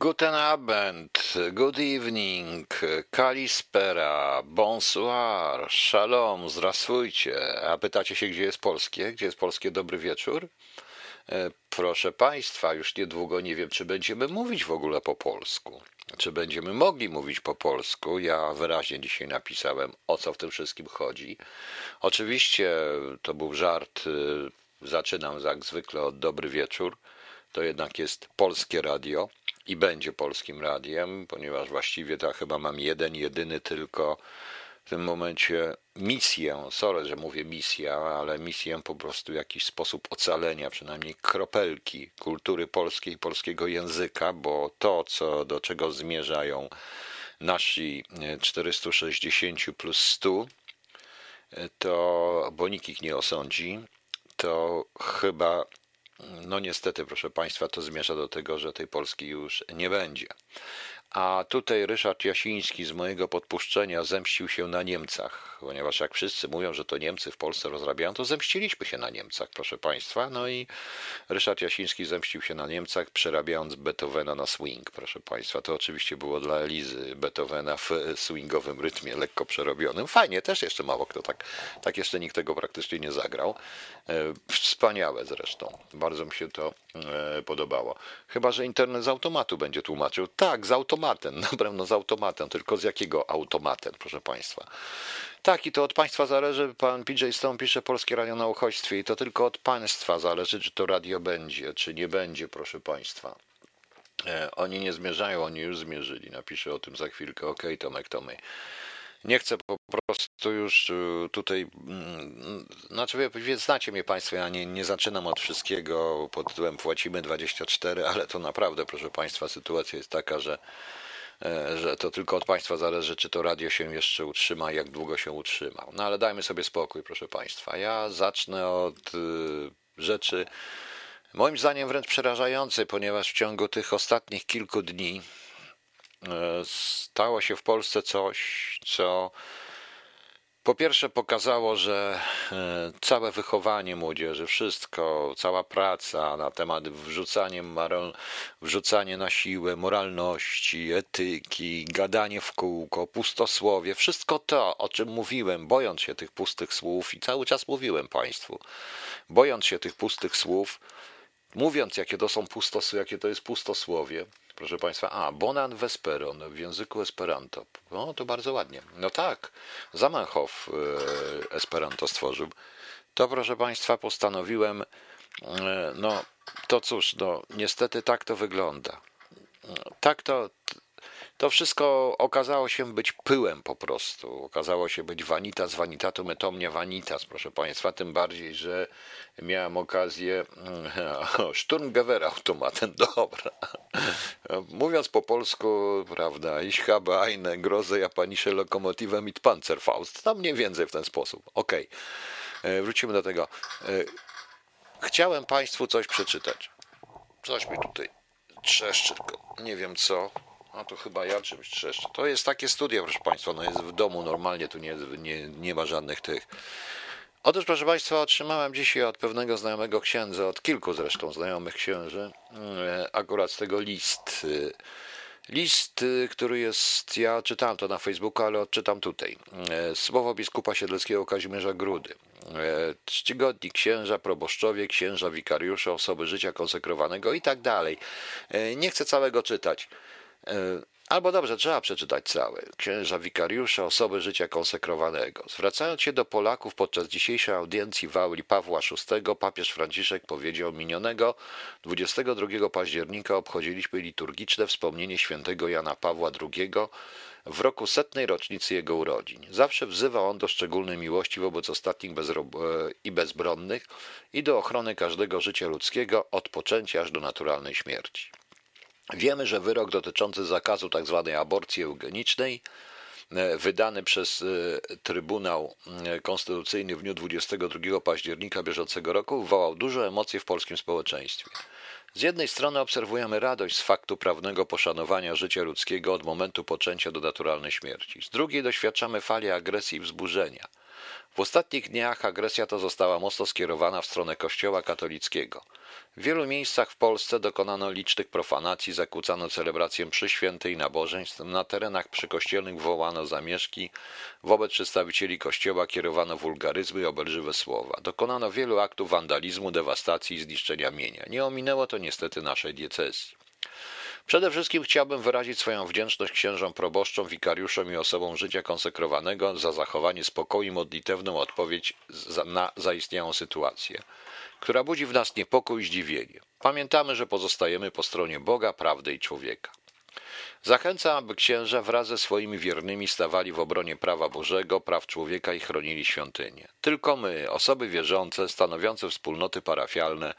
Guten Abend, good evening, kalispera, bonsoir, shalom, zdrastwujcie. A pytacie się, gdzie jest polskie? Gdzie jest polskie dobry wieczór? E, Proszę Państwa, już niedługo nie wiem, czy będziemy mówić w ogóle po polsku. Czy będziemy mogli mówić po polsku? Ja wyraźnie dzisiaj napisałem, o co w tym wszystkim chodzi. Oczywiście to był żart. y, Zaczynam jak zwykle od dobry wieczór. To jednak jest polskie radio i będzie polskim radiem, ponieważ właściwie to chyba mam jeden, jedyny tylko w tym momencie misję, sorry, że mówię misja, ale misję po prostu jakiś sposób ocalenia, przynajmniej kropelki kultury polskiej, polskiego języka, bo to, co, do czego zmierzają nasi e, 460 plus 100, e, to, bo nikt ich nie osądzi, to chyba, no niestety, proszę Państwa, to zmierza do tego, że tej Polski już nie będzie. A tutaj Ryszard Jasiński z mojego podpuszczenia zemścił się na Niemcach, ponieważ jak wszyscy mówią, że to Niemcy w Polsce rozrabiają, to zemściliśmy się na Niemcach, proszę Państwa. No i Ryszard Jasiński zemścił się na Niemcach, przerabiając Beethovena na swing, proszę Państwa. To oczywiście było dla Elizy Beethovena w swingowym rytmie, lekko przerobionym. Fajnie, też jeszcze mało kto tak, tak jeszcze nikt tego praktycznie nie zagrał. E, Wspaniałe zresztą, bardzo mi się to e, podobało. Chyba, że internet z automatu będzie tłumaczył. Tak, z automatem, na pewno z automatem, tylko z jakiego automatem, proszę Państwa. Tak, i to od Państwa zależy. Pan PJ Stone pisze Polskie Radio na Uchodźstwie i to tylko od Państwa zależy, czy to radio będzie, czy nie będzie, proszę Państwa. E, Oni nie zmierzają, oni już zmierzyli. Napiszę o tym za chwilkę. Okej, Tomek, Tomek. Nie chcę po prostu już y, tutaj, mm, znaczy wie, znacie mnie Państwo, ja nie, nie zaczynam od wszystkiego pod tytułem płacimy 24, ale to naprawdę, proszę Państwa, sytuacja jest taka, że, e, że to tylko od Państwa zależy, czy to radio się jeszcze utrzyma, jak długo się utrzyma. No ale dajmy sobie spokój, proszę Państwa. Ja zacznę od y, rzeczy, moim zdaniem wręcz przerażającej, ponieważ w ciągu tych ostatnich kilku dni stało się w Polsce coś, co po pierwsze pokazało, że e, całe wychowanie młodzieży, wszystko, cała praca na temat wrzucanie, moral, wrzucanie na siłę moralności, etyki, gadanie w kółko, pustosłowie, wszystko to, o czym mówiłem, bojąc się tych pustych słów i cały czas mówiłem Państwu, bojąc się tych pustych słów, mówiąc jakie to są pustosłowie, jakie to jest pustosłowie, proszę Państwa, a Bonan Vesperon w języku Esperanto. No to bardzo ładnie. No tak, Zamenhof e, Esperanto stworzył. To proszę Państwa postanowiłem, e, no to cóż, no niestety tak to wygląda. Tak to, to wszystko okazało się być pyłem po prostu. Okazało się być vanitas vanitatum et omnia vanitas, proszę Państwa, tym bardziej, że miałem okazję o, Sturmgewehr automatem, dobra. Mówiąc po polsku, prawda, ich habe eine große japanische Lokomotive mit Panzerfaust. Tam mniej więcej w ten sposób. Okej, E, wrócimy do tego. E, Chciałem Państwu coś przeczytać. Coś mi tutaj trzeszczy, nie wiem co. A to chyba ja czymś trzeszczę. To jest takie studia, proszę Państwa, no jest w domu normalnie, tu nie, nie, nie ma żadnych tych. Otóż, proszę Państwa, otrzymałem dzisiaj od pewnego znajomego księdza, od kilku zresztą znajomych księży, e, akurat z tego list. List, e, który jest, ja czytałem to na Facebooku, ale odczytam tutaj. E, Słowo biskupa siedleckiego Kazimierza Grudy. Czcigodni księża, proboszczowie, księża, wikariusze, osoby życia konsekrowanego i tak dalej. Nie chcę całego czytać. E, Albo dobrze, trzeba przeczytać całe. Księża wikariusze, osoby życia konsekrowanego. Zwracając się do Polaków podczas dzisiejszej audiencji w auli Pawła VI, papież Franciszek powiedział minionego 22 października obchodziliśmy liturgiczne wspomnienie świętego Jana Pawła II w roku setnej rocznicy jego urodzin. Zawsze wzywa on do szczególnej miłości wobec ostatnich e, i bezbronnych i do ochrony każdego życia ludzkiego od poczęcia aż do naturalnej śmierci. Wiemy, że wyrok dotyczący zakazu tzw. aborcji eugenicznej, e, wydany przez e, Trybunał e, Konstytucyjny w dniu 22 października bieżącego roku, wywołał duże emocje w polskim społeczeństwie. Z jednej strony obserwujemy radość z faktu prawnego poszanowania życia ludzkiego od momentu poczęcia do naturalnej śmierci. Z drugiej doświadczamy fali agresji i wzburzenia. W ostatnich dniach agresja ta została mocno skierowana w stronę Kościoła katolickiego. W wielu miejscach w Polsce dokonano licznych profanacji, zakłócano celebrację mszy świętej nabożeństw, na terenach przykościelnych wołano zamieszki, wobec przedstawicieli Kościoła kierowano wulgaryzmy i obelżywe słowa. Dokonano wielu aktów wandalizmu, dewastacji i zniszczenia mienia. Nie ominęło to niestety naszej diecezji. Przede wszystkim chciałbym wyrazić swoją wdzięczność księżom proboszczom, wikariuszom i osobom życia konsekrowanego za zachowanie spokoju i modlitewną odpowiedź na zaistniałą sytuację, która budzi w nas niepokój i zdziwienie. Pamiętamy, że pozostajemy po stronie Boga, prawdy i człowieka. Zachęcam, aby księża wraz ze swoimi wiernymi stawali w obronie prawa Bożego, praw człowieka i chronili świątynię. Tylko my, osoby wierzące, stanowiące wspólnoty parafialne,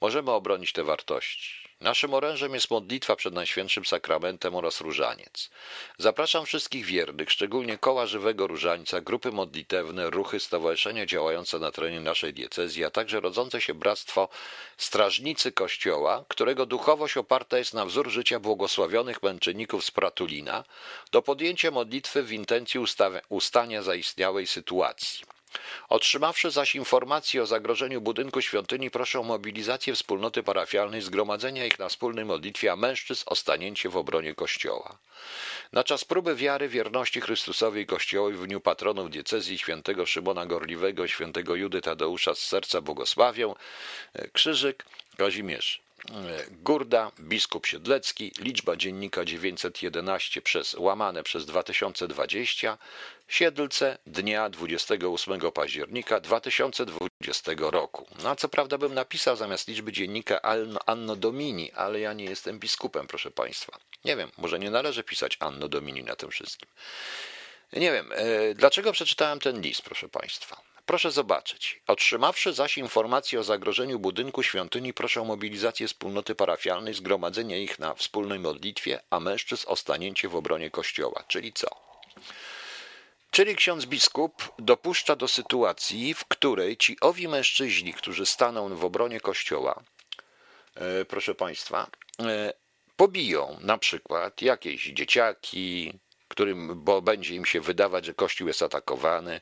możemy obronić te wartości. Naszym orężem jest modlitwa przed Najświętszym Sakramentem oraz różaniec. Zapraszam wszystkich wiernych, szczególnie koła żywego różańca, grupy modlitewne, ruchy, stowarzyszenia działające na terenie naszej diecezji, a także rodzące się bractwo Strażnicy Kościoła, którego duchowość oparta jest na wzór życia błogosławionych męczenników z Pratulina, do podjęcia modlitwy w intencji ustania zaistniałej sytuacji. Otrzymawszy zaś informację o zagrożeniu budynku świątyni, proszę o mobilizację wspólnoty parafialnej, zgromadzenia ich na wspólnej modlitwie, a mężczyzn o stanięcie w obronie Kościoła. Na czas próby wiary, wierności Chrystusowi i Kościołowi w dniu patronów diecezji świętego Szymona Gorliwego, świętego Judy Tadeusza z serca błogosławię, Krzyżyk, Kazimierz. Gurda, biskup Siedlecki, liczba dziennika 911 przez łamane przez 2020, Siedlce dnia 28 października 2020 roku. No, co prawda bym napisał zamiast liczby dziennika Anno Domini, ale ja nie jestem biskupem, proszę Państwa. Nie wiem, może nie należy pisać Anno Domini na tym wszystkim. Nie wiem, e, dlaczego przeczytałem ten list, proszę Państwa. Proszę zobaczyć. Otrzymawszy zaś informację o zagrożeniu budynku świątyni, proszę o mobilizację wspólnoty parafialnej, zgromadzenie ich na wspólnej modlitwie, a mężczyzn o stanięcie w obronie kościoła. Czyli co? Czyli ksiądz biskup dopuszcza do sytuacji, w której ci owi mężczyźni, którzy staną w obronie kościoła, e, proszę państwa, e, pobiją na przykład jakieś dzieciaki, którym, bo będzie im się wydawać, że Kościół jest atakowany,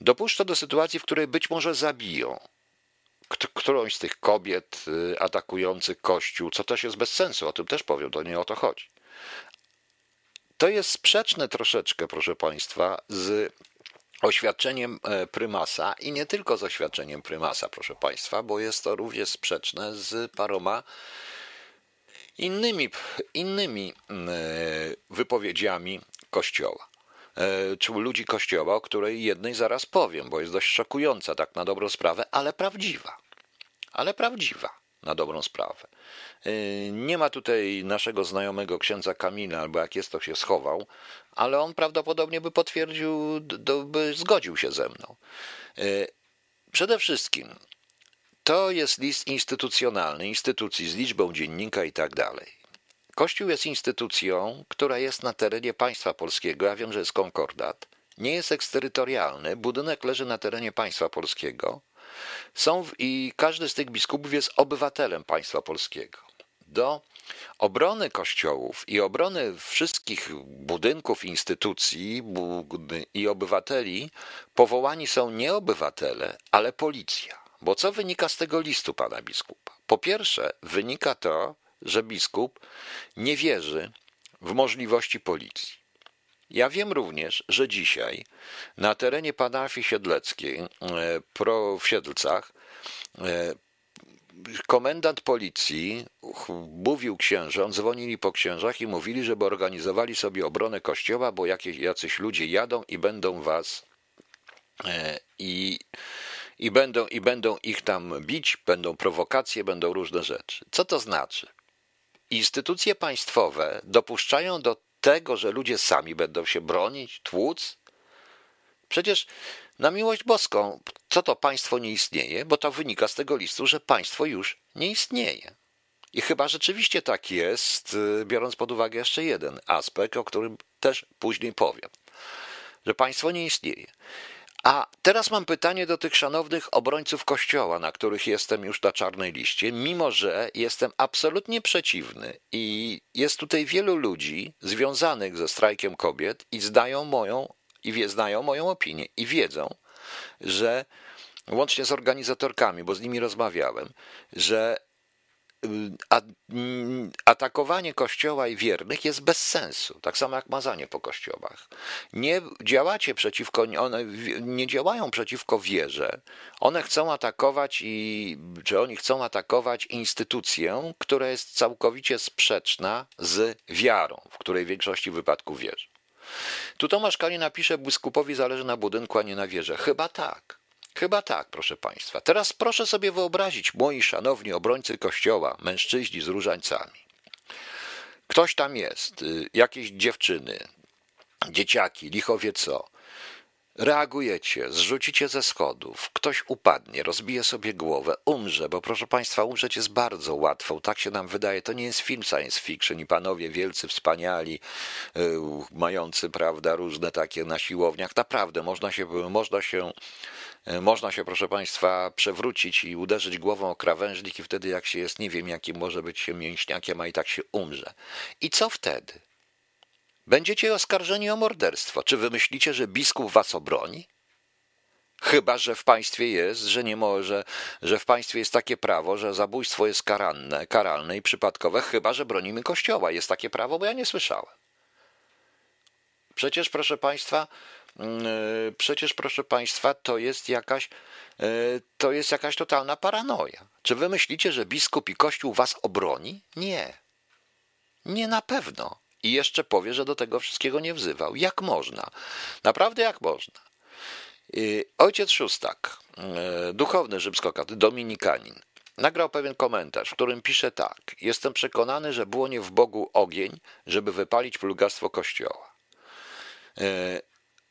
dopuszcza do sytuacji, w której być może zabiją którąś z tych kobiet y, atakujących Kościół, co też jest bez sensu, o tym też powiem, to nie o to chodzi. To jest sprzeczne troszeczkę, proszę Państwa, z oświadczeniem e, prymasa i nie tylko z oświadczeniem prymasa, proszę Państwa, bo jest to również sprzeczne z paroma innymi, innymi e, wypowiedziami Kościoła e, czy ludzi Kościoła, o której jednej zaraz powiem, bo jest dość szokująca, tak na dobrą sprawę, ale prawdziwa. Ale prawdziwa, na dobrą sprawę. E, nie ma tutaj naszego znajomego księdza Kamila, albo jak jest, to się schował, ale on prawdopodobnie by potwierdził, by zgodził się ze mną. Przede wszystkim to jest list instytucjonalny, instytucji z liczbą dziennika i tak dalej. Kościół jest instytucją, która jest na terenie państwa polskiego. Ja wiem, że jest konkordat. Nie jest eksterytorialny. Budynek leży na terenie państwa polskiego. Są w, I każdy z tych biskupów jest obywatelem państwa polskiego. Do obrony kościołów i obrony wszystkich budynków, instytucji i obywateli powołani są nie obywatele, ale policja. Bo co wynika z tego listu pana biskupa? Po pierwsze, wynika to, że biskup nie wierzy w możliwości policji. Ja wiem również, że dzisiaj na terenie parafii siedleckiej e, w Siedlcach e, komendant policji mówił księżom, dzwonili po księżach i mówili, żeby organizowali sobie obronę kościoła, bo jakieś, jacyś ludzie jadą i będą was e, i i będą, i będą ich tam bić, będą prowokacje, będą różne rzeczy. Co to znaczy? Instytucje państwowe dopuszczają do tego, że ludzie sami będą się bronić, tłuc? Przecież na miłość boską, co to państwo nie istnieje, bo to wynika z tego listu, że państwo już nie istnieje. I chyba rzeczywiście tak jest, y, biorąc pod uwagę jeszcze jeden aspekt, o którym też później powiem, że państwo nie istnieje. A teraz mam pytanie do tych szanownych obrońców Kościoła, na których jestem już na czarnej liście, mimo że jestem absolutnie przeciwny i jest tutaj wielu ludzi związanych ze strajkiem kobiet i zdają moją i znają moją opinię i wiedzą, że łącznie z organizatorkami, bo z nimi rozmawiałem, że mm, atakowanie kościoła i wiernych jest bez sensu, tak samo jak mazanie po kościołach. Nie działacie przeciwko, one nie działają przeciwko wierze. One chcą atakować i, czy oni chcą atakować instytucję, która jest całkowicie sprzeczna z wiarą, w której w większości wypadków wierzy. Tu Tomasz Kali napisze, biskupowi zależy na budynku, a nie na wierze. Chyba tak. Chyba tak, proszę Państwa. Teraz proszę sobie wyobrazić, moi szanowni obrońcy Kościoła, mężczyźni z różańcami. Ktoś tam jest, y, jakieś dziewczyny, dzieciaki, lichowie co. Reagujecie, zrzucicie ze schodów, ktoś upadnie, rozbije sobie głowę, umrze, bo proszę Państwa, umrzeć jest bardzo łatwo, tak się nam wydaje. To nie jest film science fiction i panowie wielcy, wspaniali, yy, mający, prawda, różne takie na siłowniach. Naprawdę, można się, można się E, można się, proszę Państwa, przewrócić i uderzyć głową o krawężnik, i wtedy, jak się jest, nie wiem, jakim może być się mięśniakiem, a i tak się umrze. I co wtedy? Będziecie oskarżeni o morderstwo. Czy wy myślicie, że biskup was obroni? Chyba, że w państwie jest, że nie może, że w państwie jest takie prawo, że zabójstwo jest karalne, karalne i przypadkowe, chyba, że bronimy kościoła. Jest takie prawo, bo ja nie słyszałem. Przecież, proszę Państwa, Mm, e, przecież proszę Państwa, to jest jakaś, e, to jest jakaś totalna paranoja. Czy wy myślicie, że biskup i kościół was obroni? Nie. Nie na pewno. I jeszcze powie, że do tego wszystkiego nie wzywał. Jak można? Naprawdę jak można? E, ojciec Szóstak, duchowny rzymskokatolicy, dominikanin, nagrał pewien komentarz, w którym pisze tak. Jestem przekonany, że było nie w Bogu ogień, żeby wypalić plugastwo Kościoła.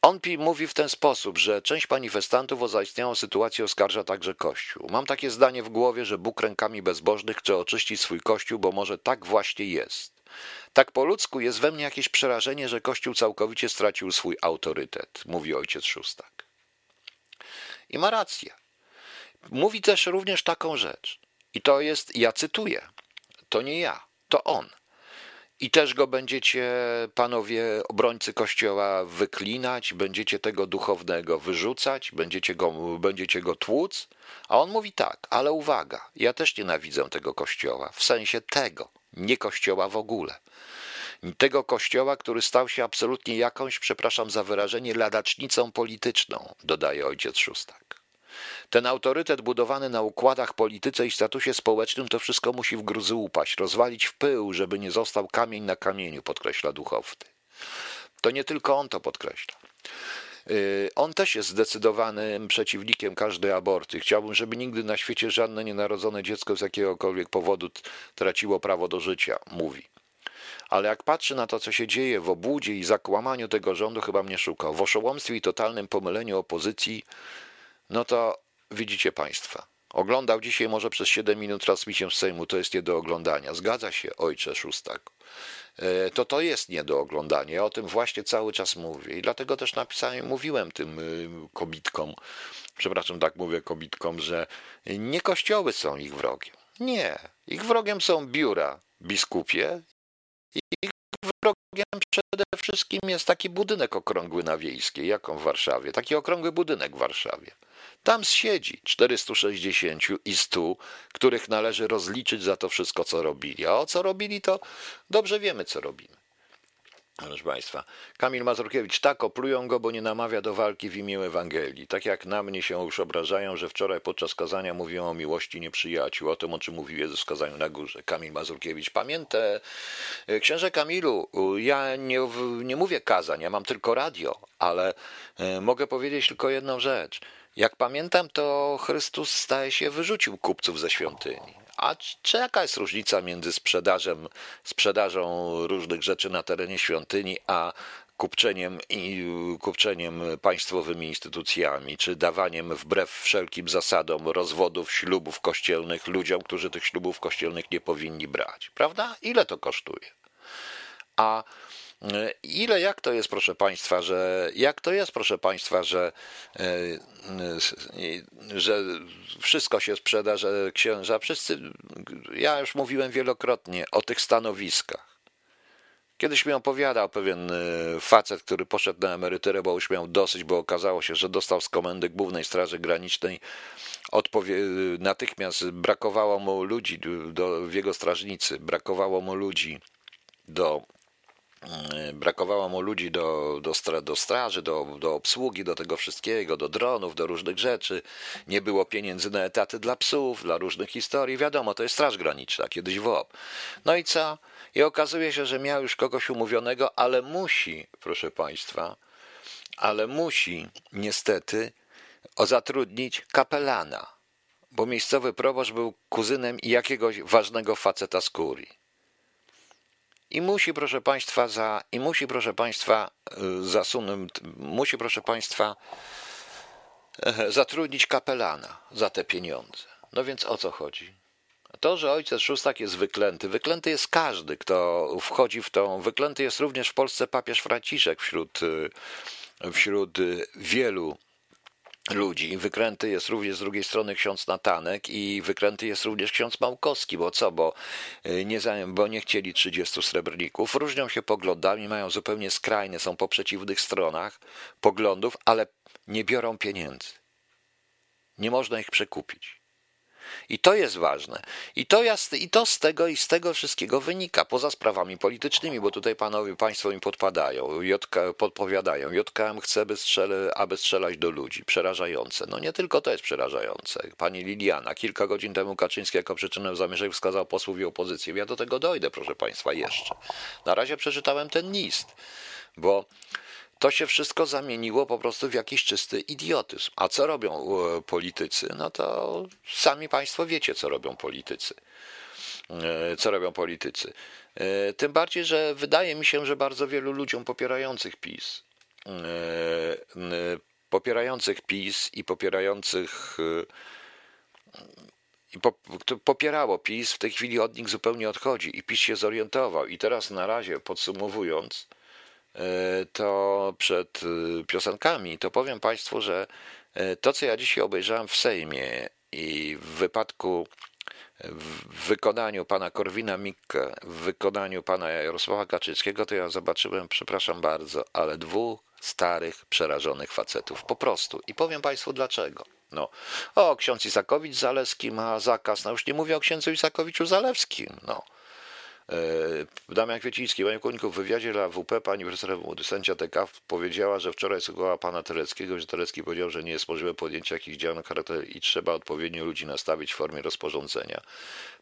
On mówi w ten sposób, że część manifestantów o zaistniałą sytuację oskarża także Kościół. Mam takie zdanie w głowie, że Bóg rękami bezbożnych chce oczyścić swój Kościół, bo może tak właśnie jest. Tak po ludzku jest we mnie jakieś przerażenie, że Kościół całkowicie stracił swój autorytet, mówi ojciec Szóstak. I ma rację. Mówi też również taką rzecz. I to jest, ja cytuję, to nie ja, to on. I też go będziecie, panowie obrońcy Kościoła, wyklinać, będziecie tego duchownego wyrzucać, będziecie go, będziecie go tłuc. A on mówi tak, ale uwaga, ja też nienawidzę tego Kościoła, w sensie tego, nie Kościoła w ogóle. Tego Kościoła, który stał się absolutnie jakąś, przepraszam za wyrażenie, ladacznicą polityczną, dodaje ojciec Szóstak. Ten autorytet budowany na układach, polityce i statusie społecznym to wszystko musi w gruzy upaść, rozwalić w pył, żeby nie został kamień na kamieniu, podkreśla duchowny. To nie tylko on to podkreśla. Y, on też jest zdecydowanym przeciwnikiem każdej aborty. Chciałbym, żeby nigdy na świecie żadne nienarodzone dziecko z jakiegokolwiek powodu traciło prawo do życia, mówi. Ale jak patrzy na to, co się dzieje w obłudzie i zakłamaniu tego rządu, chyba mnie szuka. W oszołomstwie i totalnym pomyleniu opozycji, no to widzicie Państwa. Oglądał dzisiaj może przez 7 minut transmisję z Sejmu, to jest nie do oglądania. Zgadza się, ojcze Szóstak. E, to to jest nie do oglądania. Ja o tym właśnie cały czas mówię. I dlatego też napisałem, mówiłem tym y, kobitkom, przepraszam, tak mówię kobitkom, że nie kościoły są ich wrogiem. Nie. Ich wrogiem są biura biskupie. Ich wrogiem przede wszystkim jest taki budynek okrągły na Wiejskiej, jaką w Warszawie. Taki okrągły budynek w Warszawie. Tam siedzi 460 i 100, których należy rozliczyć za to wszystko, co robili. A o co robili, to dobrze wiemy, co robimy. Proszę Państwa, Kamil Mazurkiewicz, tak oplują go, bo nie namawia do walki w imię Ewangelii. Tak jak na mnie się już obrażają, że wczoraj podczas kazania mówiłem o miłości nieprzyjaciół, o tym, o czym mówił Jezus w kazaniu na górze. Kamil Mazurkiewicz, pamiętaj, księże Kamilu, ja nie, nie mówię kazań, ja mam tylko radio, ale e, mogę powiedzieć tylko jedną rzecz – jak pamiętam, to Chrystus staje się wyrzucił kupców ze świątyni. A czy jaka jest różnica między sprzedażem, sprzedażą różnych rzeczy na terenie świątyni, a kupczeniem i kupczeniem państwowymi instytucjami, czy dawaniem wbrew wszelkim zasadom rozwodów, ślubów kościelnych ludziom, którzy tych ślubów kościelnych nie powinni brać? Prawda? Ile to kosztuje? A Ile, jak to jest, proszę Państwa, że jak to jest, proszę Państwa, że, e, że wszystko się sprzeda, że księża, wszyscy, ja już mówiłem wielokrotnie o tych stanowiskach. Kiedyś mi opowiadał pewien facet, który poszedł na emeryturę, bo już miał dosyć, bo okazało się, że dostał z komendy Głównej Straży Granicznej odpowie- natychmiast brakowało mu ludzi do, w jego strażnicy, brakowało mu ludzi do brakowało mu ludzi do, do, stra, do straży, do, do obsługi, do tego wszystkiego, do dronów, do różnych rzeczy. Nie było pieniędzy na etaty dla psów, dla różnych historii. Wiadomo, to jest Straż Graniczna, kiedyś WOP. No i co? I okazuje się, że miał już kogoś umówionego, ale musi, proszę Państwa, ale musi niestety zatrudnić kapelana, bo miejscowy proboszcz był kuzynem jakiegoś ważnego faceta z kurii. I musi, proszę Państwa, za, i musi, proszę Państwa, y, zasunąć, musi, proszę Państwa, e, zatrudnić kapelana za te pieniądze. No więc o co chodzi? To, że ojciec szóstak jest wyklęty, wyklęty jest każdy, kto wchodzi w tą. Wyklęty jest również w Polsce papież Franciszek wśród, y, wśród y, wielu ludzi. Wykręty jest również z drugiej strony ksiądz Natanek i wykręty jest również ksiądz Małkowski, bo co, bo y, nie, bo nie chcieli 30 srebrników. Różnią się poglądami, mają zupełnie skrajne, są po przeciwnych stronach poglądów, ale nie biorą pieniędzy. Nie można ich przekupić. I to jest ważne. I to, jest, I to z tego i z tego wszystkiego wynika, poza sprawami politycznymi, bo tutaj panowie, państwo mi podpadają, JK, podpowiadają. JKM chce, by strzele, aby strzelać do ludzi. Przerażające. No nie tylko to jest przerażające. Pani Liliana, kilka godzin temu Kaczyński jako przyczynę zamierzeń wskazał posłów i opozycję. Ja do tego dojdę, proszę państwa, jeszcze. Na razie przeczytałem ten list, bo to się wszystko zamieniło po prostu w jakiś czysty idiotyzm. A co robią e, politycy? No to sami Państwo wiecie, co robią politycy. E, co robią politycy. E, tym bardziej, że wydaje mi się, że bardzo wielu ludziom popierających PiS, popierających PiS i popierających i popierało PiS, w tej chwili od nich zupełnie odchodzi i PiS się zorientował. I teraz na razie podsumowując, to przed e, piosenkami, to powiem Państwu, że e, to, co ja dzisiaj obejrzałem w Sejmie i w wypadku w wykonaniu pana Korwina Mikke, w wykonaniu pana Jarosława Kaczyńskiego, to ja zobaczyłem, przepraszam bardzo, ale dwóch starych, przerażonych facetów. Po prostu. I powiem państwu dlaczego. No, o, ksiądz Isakowicz Zaleski ma zakaz, no już nie mówię o księdzu Isakowiczu Zalewskim, no. E, Damian Kwieciński, panie Końku, w wywiadzie dla WP pani profesor sędzia TK powiedziała, że wczoraj słuchała pana Tereckiego, że Terecki powiedział, że nie jest możliwe podjęcie jakichś działań charakteru i trzeba odpowiednio ludzi nastawić w formie rozporządzenia.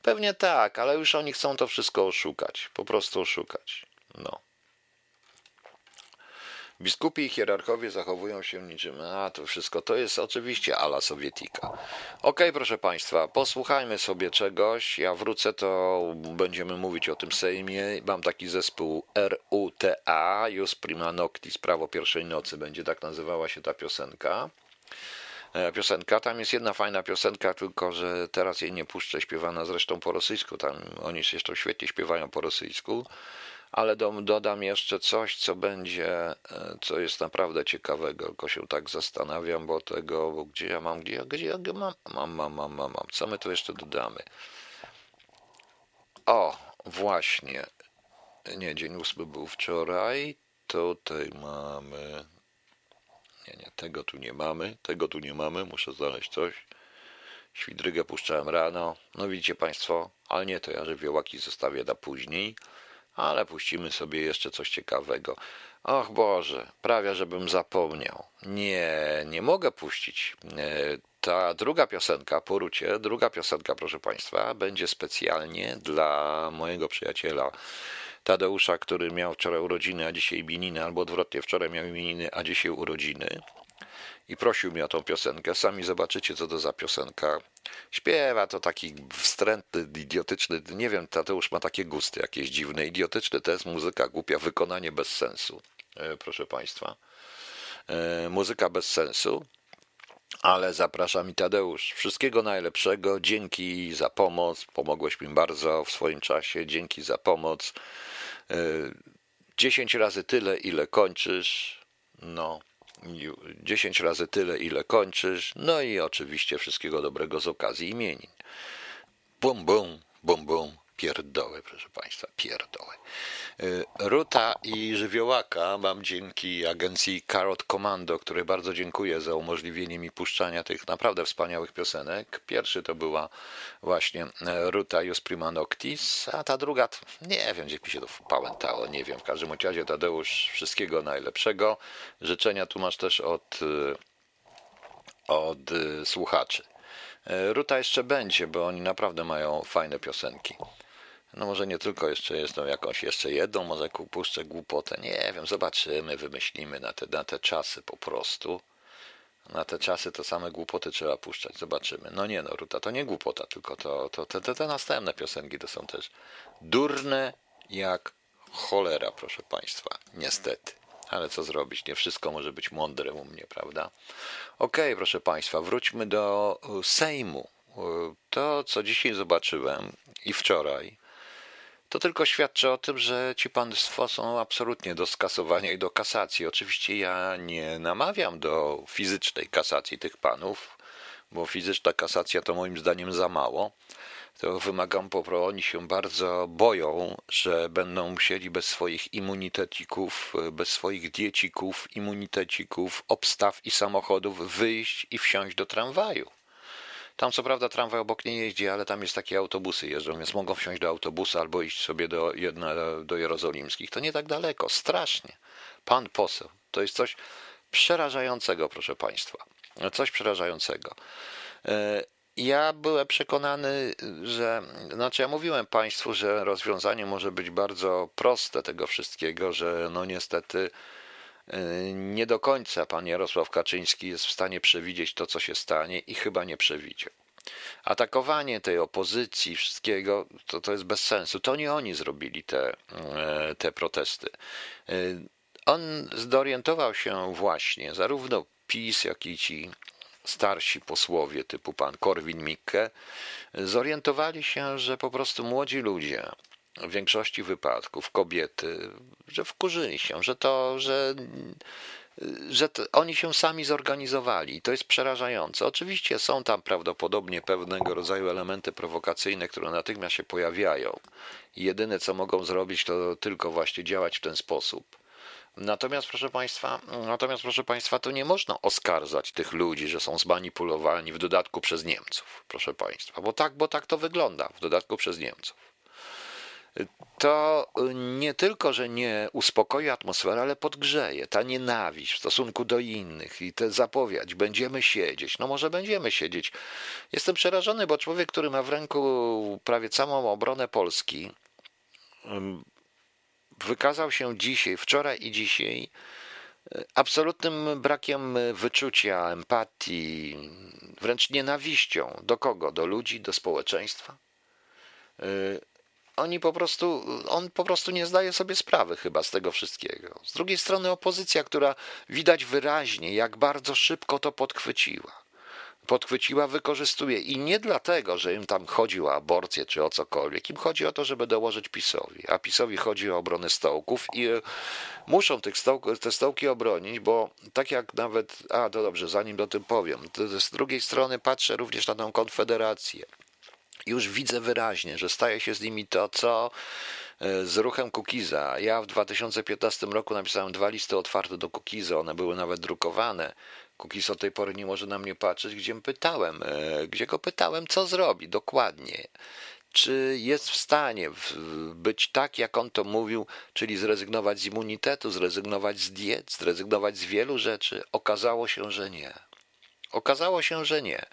Pewnie tak, ale już oni chcą to wszystko oszukać, po prostu oszukać. No. Biskupi i hierarchowie zachowują się niczym. A to wszystko to jest oczywiście ala sowietika. Ok, proszę Państwa, posłuchajmy sobie czegoś. Ja wrócę, to będziemy mówić o tym Sejmie. Mam taki zespół RUTA, Jus Prima Noctis, Prawo Pierwszej Nocy, będzie tak nazywała się ta piosenka e, piosenka. Tam jest jedna fajna piosenka, tylko że teraz jej nie puszczę, śpiewana zresztą po rosyjsku. Tam oni zresztą świetnie śpiewają po rosyjsku ale dodam jeszcze coś, co będzie, e, co jest naprawdę ciekawego, tylko się tak zastanawiam, bo tego, bo gdzie ja mam, gdzie, gdzie ja mam, mam, mam, mam, mam, mam, co my tu jeszcze dodamy? O, właśnie, nie, dzień ósmy był wczoraj, tutaj mamy, nie, nie, tego tu nie mamy, tego tu nie mamy, muszę znaleźć coś. Świdrygę puszczałem rano, no widzicie Państwo, ale nie to ja żywiołaki zostawię na później ale puścimy sobie jeszcze coś ciekawego. Och Boże, prawie żebym zapomniał. Nie, nie mogę puścić. E, ta druga piosenka, porucie, druga piosenka, proszę Państwa, będzie specjalnie dla mojego przyjaciela Tadeusza, który miał wczoraj urodziny, a dzisiaj imieniny, albo odwrotnie, wczoraj miał imieniny, a dzisiaj urodziny i prosił mnie o tą piosenkę. Sami zobaczycie, co to za piosenka. Śpiewa to taki wstrętny, idiotyczny, nie wiem, Tadeusz ma takie gusty jakieś dziwne. Idiotyczny to jest muzyka głupia, wykonanie bez sensu, e, proszę Państwa. E, muzyka bez sensu, ale zapraszam i Tadeusz. Wszystkiego najlepszego. Dzięki za pomoc. Pomogłeś mi bardzo w swoim czasie. Dzięki za pomoc. E, dziesięć razy tyle, ile kończysz. No, 10 razy tyle, ile kończysz, no i oczywiście wszystkiego dobrego z okazji imienin. Bum, bum, bum, bum, pierdoły, proszę Państwa, pierdoły. Y, Ruta i Żywiołaka mam dzięki agencji Carrot Commando, której bardzo dziękuję za umożliwienie mi puszczania tych naprawdę wspaniałych piosenek. Pierwszy to była właśnie e, Ruta Jus Prima Noctis, a ta druga, nie wiem, gdzie mi się to wpałętało, nie wiem. W każdym razie Tadeusz, wszystkiego najlepszego. Życzenia tu masz też od, y, od y, słuchaczy. E, Ruta jeszcze będzie, bo oni naprawdę mają fajne piosenki. No może nie tylko jeszcze jest no jakąś jeszcze jedną, może puszczę głupotę. Nie wiem, zobaczymy, wymyślimy na te, na te czasy po prostu. Na te czasy to same głupoty trzeba puszczać, zobaczymy. No nie no, Ruta to nie głupota, tylko to, to te, te, te następne piosenki to są też durne jak cholera, proszę Państwa, niestety. Ale co zrobić? Nie wszystko może być mądre u mnie, prawda? Okej, okay, proszę Państwa, wróćmy do Sejmu. To, co dzisiaj zobaczyłem i wczoraj, to tylko świadczy o tym, że ci państwo są absolutnie do skasowania i do kasacji. Oczywiście ja nie namawiam do fizycznej kasacji tych panów, bo fizyczna kasacja to moim zdaniem za mało. To wymagam po prostu, oni się bardzo boją, że będą musieli bez swoich immunitetików, bez swoich diecików, immunitecików, obstaw i samochodów wyjść i wsiąść do tramwaju. Tam co prawda tramwaj obok nie jeździ, ale tam jest takie autobusy jeżdżą, więc mogą wsiąść do autobusu albo iść sobie do, jedna, do Jerozolimskich. To nie tak daleko, strasznie. Pan poseł, to jest coś przerażającego, proszę Państwa. Coś przerażającego. E, ja byłem przekonany, że, znaczy ja mówiłem Państwu, że rozwiązanie może być bardzo proste tego wszystkiego, że no niestety nie do końca pan Jarosław Kaczyński jest w stanie przewidzieć to, co się stanie i chyba nie przewidział. Atakowanie tej opozycji, wszystkiego, to, to jest bez sensu. To nie oni zrobili te, e, te protesty. E, on zorientował się właśnie, zarówno PiS, jak i ci starsi posłowie typu pan Korwin-Mikke, zorientowali się, że po prostu młodzi ludzie w większości wypadków kobiety, że wkurzyli się, że to, że, że to, oni się sami zorganizowali i to jest przerażające. Oczywiście są tam prawdopodobnie pewnego rodzaju elementy prowokacyjne, które natychmiast się pojawiają. Jedyne co mogą zrobić, to tylko właśnie działać w ten sposób. Natomiast proszę Państwa, natomiast proszę Państwa, to nie można oskarżać tych ludzi, że są zmanipulowani w dodatku przez Niemców, proszę Państwa, bo tak, bo tak to wygląda, w dodatku przez Niemców to nie tylko, że nie uspokoi atmosferę, ale podgrzeje. Ta nienawiść w stosunku do innych i te zapowiedź, będziemy siedzieć. No może będziemy siedzieć. Jestem przerażony, bo człowiek, który ma w ręku prawie całą obronę Polski, wykazał się dzisiaj, wczoraj i dzisiaj e, absolutnym brakiem wyczucia, empatii, wręcz nienawiścią. Do kogo? Do ludzi, do społeczeństwa? Oni po prostu, on po prostu nie zdaje sobie sprawy chyba z tego wszystkiego. Z drugiej strony opozycja, która widać wyraźnie, jak bardzo szybko to podchwyciła. Podchwyciła, wykorzystuje i nie dlatego, że im tam chodzi o aborcję czy o cokolwiek. Im chodzi o to, żeby dołożyć PiSowi. A PiSowi chodzi o obronę stołków i e, muszą tych stołk, te stołki obronić, bo tak jak nawet, a to dobrze, zanim do tym powiem, z drugiej strony patrzę również na tę konfederację już widzę wyraźnie, że staje się z nimi to, co e, z ruchem Kukiza. Ja w 2015 roku napisałem dwa listy otwarte do Kukiza, one były nawet drukowane. Kukiz od tej pory nie może na mnie patrzeć, gdzie pytałem, e, gdzie go pytałem, co zrobi dokładnie. Czy jest w stanie być tak, jak on to mówił, czyli zrezygnować z immunitetu, zrezygnować z diet, zrezygnować z wielu rzeczy? Okazało się, że nie. Okazało się, że nie.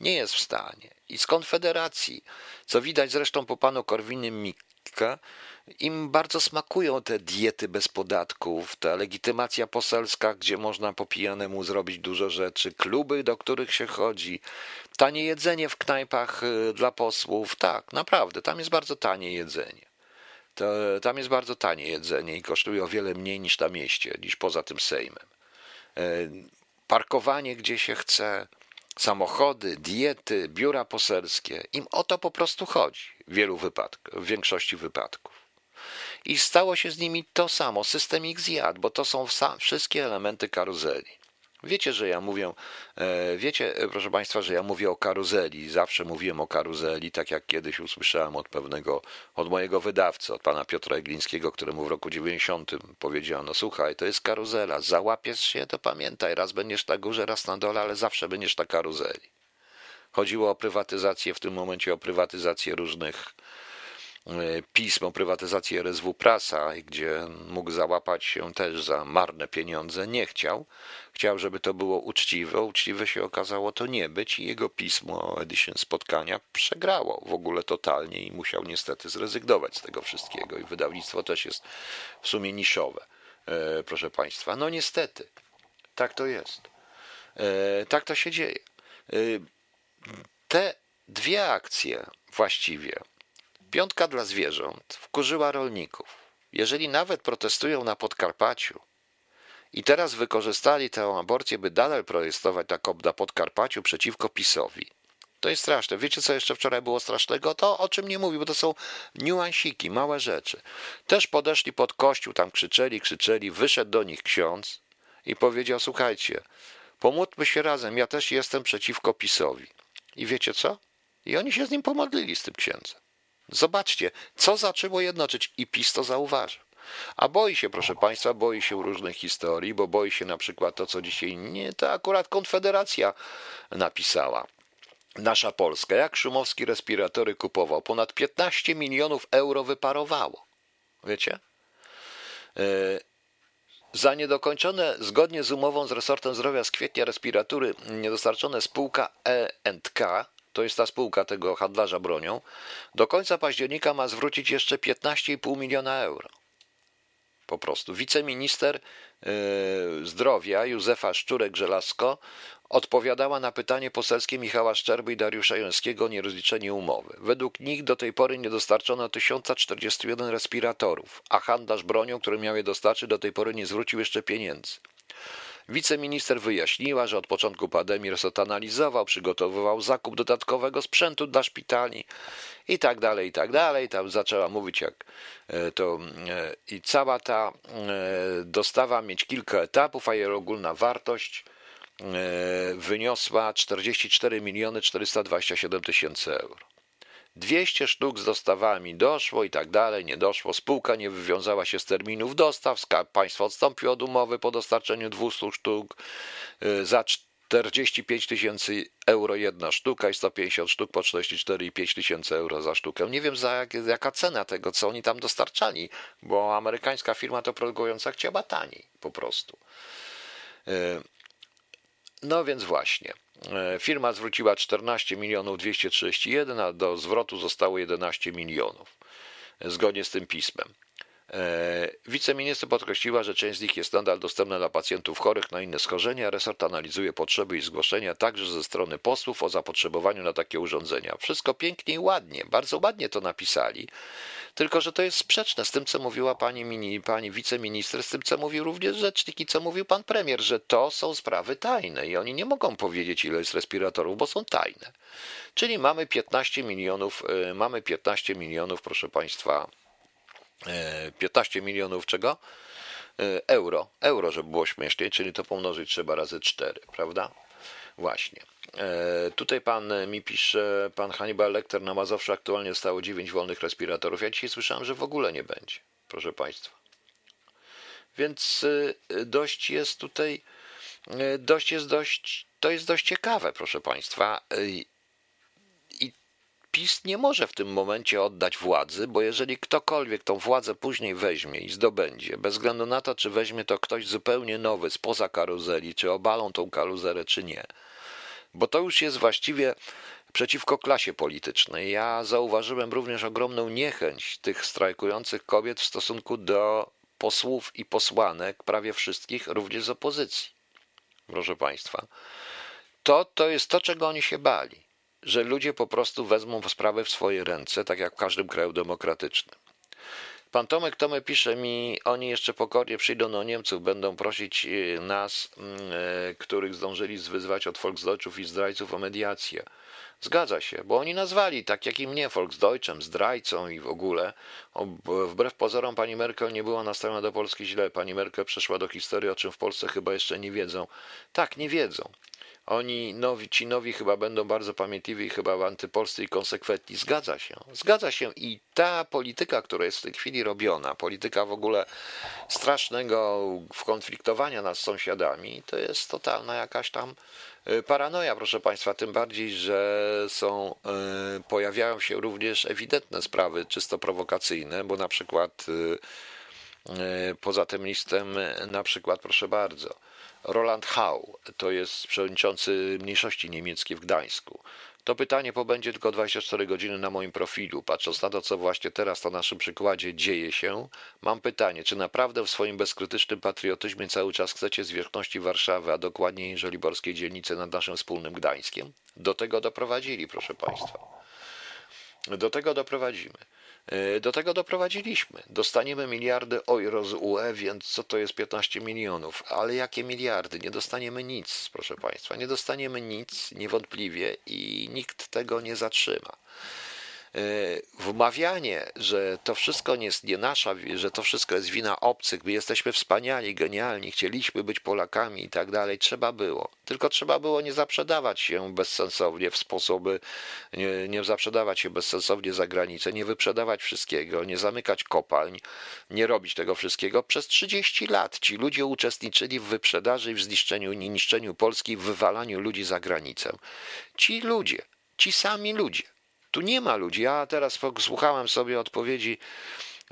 Nie jest w stanie. I z Konfederacji, co widać zresztą po panu Korwinym Mikke, im bardzo smakują te diety bez podatków, ta legitymacja poselska, gdzie można po pijanemu zrobić dużo rzeczy, kluby, do których się chodzi, tanie jedzenie w knajpach y, dla posłów. Tak, naprawdę, tam jest bardzo tanie jedzenie. To, tam jest bardzo tanie jedzenie i kosztuje o wiele mniej niż na mieście, niż poza tym Sejmem. Parkowanie gdzie się chce, samochody, diety, biura poselskie. Im o to po prostu chodzi w wielu wypadkach, w większości wypadków. I stało się z nimi to samo, system ich zjadł, bo to są wszystkie elementy karuzeli. Wiecie, że ja mówię, e, wiecie, proszę Państwa, że ja mówię o karuzeli. Zawsze mówiłem o karuzeli, tak jak kiedyś usłyszałem od pewnego, od mojego wydawcy, od pana Piotra Eglińskiego, któremu w roku 90 powiedziano, słuchaj, to jest karuzela, załapiesz się, to pamiętaj, raz będziesz na górze, raz na dole, ale zawsze będziesz na karuzeli. Chodziło o prywatyzację, w tym momencie o prywatyzację różnych E, pism o prywatyzacji RSW Prasa, gdzie mógł załapać się też za marne pieniądze, nie chciał. Chciał, żeby to było uczciwe. Uczciwe się okazało to nie być i jego pismo edition spotkania przegrało w ogóle totalnie i musiał niestety zrezygnować z tego wszystkiego. I wydawnictwo też jest w sumie niszowe, e, proszę Państwa. No niestety, tak to jest. E, tak to się dzieje. Te dwie akcje właściwie Piątka dla zwierząt wkurzyła rolników. Jeżeli nawet protestują na Podkarpaciu i teraz wykorzystali tę aborcję, by dalej protestować na Podkarpaciu przeciwko PiSowi, to jest straszne. Wiecie, co jeszcze wczoraj było strasznego? To, o czym nie mówi, bo to są niuansiki, małe rzeczy. Też podeszli pod kościół, tam krzyczeli, krzyczeli, wyszedł do nich ksiądz i powiedział, słuchajcie, pomódlmy się razem, ja też jestem przeciwko PiSowi. I wiecie co? I oni się z nim pomodlili, z tym księdzem. Zobaczcie, co zaczęło jednoczyć i PiS to zauważy. A boi się, proszę Państwa, boi się różnych historii, bo boi się na przykład to, co dzisiaj nie, to akurat Konfederacja napisała. Nasza Polska, jak Szumowski respiratory kupował, ponad 15 milionów euro wyparowało. Wiecie? E, za niedokończone, zgodnie z umową z resortem zdrowia z kwietnia respiratury, niedostarczone spółka E&K to jest ta spółka tego handlarza bronią, do końca października ma zwrócić jeszcze 15,5 miliona euro. Po prostu. Wiceminister yy, zdrowia Józefa Szczurek-Żelazko odpowiadała na pytanie poselskie Michała Szczerby i Dariusza Jońskiego o nierozliczenie umowy. Według nich do tej pory nie dostarczono 1041 respiratorów, a handlarz bronią, który miał je dostarczyć, do tej pory nie zwrócił jeszcze pieniędzy. Wiceminister wyjaśniła, że od początku pandemii resort analizował, przygotowywał zakup dodatkowego sprzętu dla szpitali i tak dalej, i tak dalej. Tam zaczęła mówić, jak e, to e, i cała ta e, dostawa mieć kilka etapów, a jej ogólna wartość wyniosła 44 miliony 427 tysięcy euro. 200 sztuk z dostawami doszło i tak dalej, nie doszło. Spółka nie wywiązała się z terminów dostaw, Skarb Państwa odstąpił od umowy po dostarczeniu 200 sztuk y, za 45 tysięcy euro jedna sztuka i 150 sztuk po 44,5 tysięcy euro za sztukę. Nie wiem za jak, jaka cena tego, co oni tam dostarczali, bo amerykańska firma to produkująca chciała taniej po prostu. Y, no więc właśnie. E, firma zwróciła 14 milionów 231, a do zwrotu zostało 11 milionów, zgodnie z tym pismem. E, wiceminister podkreśliła, że część z nich jest nadal dostępna dla pacjentów chorych na inne schorzenia. Resort analizuje potrzeby i zgłoszenia także ze strony posłów o zapotrzebowaniu na takie urządzenia. Wszystko pięknie i ładnie, bardzo ładnie to napisali. Tylko, że to jest sprzeczne z tym, co mówiła pani, mini, pani wiceminister, z tym, co mówił również rzecznik i co mówił pan premier, że to są sprawy tajne i oni nie mogą powiedzieć, ile jest respiratorów, bo są tajne. Czyli mamy 15 milionów, e, mamy 15 milionów, proszę państwa, 15 e, milionów czego? E, euro. Euro, żeby było śmieszniej, czyli to pomnożyć trzeba razy 4, prawda? Właśnie. E, tutaj pan mi pisze, pan Hannibal Lecter na Mazowszu aktualnie zostało 9 wolnych respiratorów. Ja dzisiaj słyszałem, że w ogóle nie będzie, proszę państwa. Więc dość jest tutaj, dość jest dość, to jest dość ciekawe, proszę państwa. PiS nie może w tym momencie oddać władzy, bo jeżeli ktokolwiek tą władzę później weźmie i zdobędzie, bez względu na to, czy weźmie to ktoś zupełnie nowy, spoza karuzeli, czy obalą tą karuzelę, czy nie, bo to już jest właściwie przeciwko klasie politycznej. Ja zauważyłem również ogromną niechęć tych strajkujących kobiet w stosunku do posłów i posłanek, prawie wszystkich, również z opozycji. Proszę Państwa, to, to jest to, czego oni się bali że ludzie po prostu wezmą sprawę w swoje ręce, tak jak w każdym kraju demokratycznym. Pan Tomek Tomek pisze mi, oni jeszcze pokornie przyjdą do Niemców, będą prosić e, nas, mm, e, których zdążyli zwyzwać od Volksdeutschów i zdrajców o mediację. Zgadza się, bo oni nazwali, tak jak i mnie, Volksdeutschem, zdrajcą i w ogóle. Wbrew pozorom pani Merkel nie była nastawiona do Polski źle. Pani Merkel przeszła do historii, o czym w Polsce chyba jeszcze nie wiedzą. Tak, nie wiedzą. Oni, nowi, ci nowi chyba będą bardzo pamiętliwi i chyba antypolscy i konsekwentni. Zgadza się, zgadza się i ta polityka, która jest w tej chwili robiona, polityka w ogóle strasznego konfliktowania nas z sąsiadami, to jest totalna jakaś tam y, paranoja, proszę Państwa, tym bardziej, że są, y, pojawiają się również ewidentne sprawy czysto prowokacyjne, bo na przykład y, poza tym listem, na przykład, proszę bardzo, Roland Hau, to jest przewodniczący mniejszości niemieckiej w Gdańsku. To pytanie pobędzie tylko 24 godziny na moim profilu. Patrząc na to, co właśnie teraz na naszym przykładzie dzieje się, mam pytanie, czy naprawdę w swoim bezkrytycznym patriotyzmie cały czas chcecie zwierzchności Warszawy, a dokładniej żoliborskiej dzielnicy nad naszym wspólnym Gdańskiem? Do tego doprowadzili, proszę Państwa. Do tego doprowadzimy. E, do tego doprowadziliśmy. Dostaniemy miliardy euro z UE, więc co to jest 15 milionów? Ale jakie miliardy? Nie dostaniemy nic, proszę Państwa. Nie dostaniemy nic, niewątpliwie, i nikt tego nie zatrzyma. E, wmawianie, że to wszystko nie jest nie nasza, że to wszystko jest wina obcych, my jesteśmy wspaniali, genialni, chcieliśmy być Polakami i tak dalej, trzeba było. Tylko trzeba było nie zaprzedawać się bezsensownie w sposoby, nie, nie zaprzedawać się bezsensownie za granicę, nie wyprzedawać wszystkiego, nie zamykać kopalń, nie robić tego wszystkiego. Przez 30 lat ci ludzie uczestniczyli w wyprzedaży i w zniszczeniu, niszczeniu Polski, w wywalaniu ludzi za granicę. Ci ludzie, ci sami ludzie tu nie ma ludzi. Ja teraz słuchałem sobie odpowiedzi,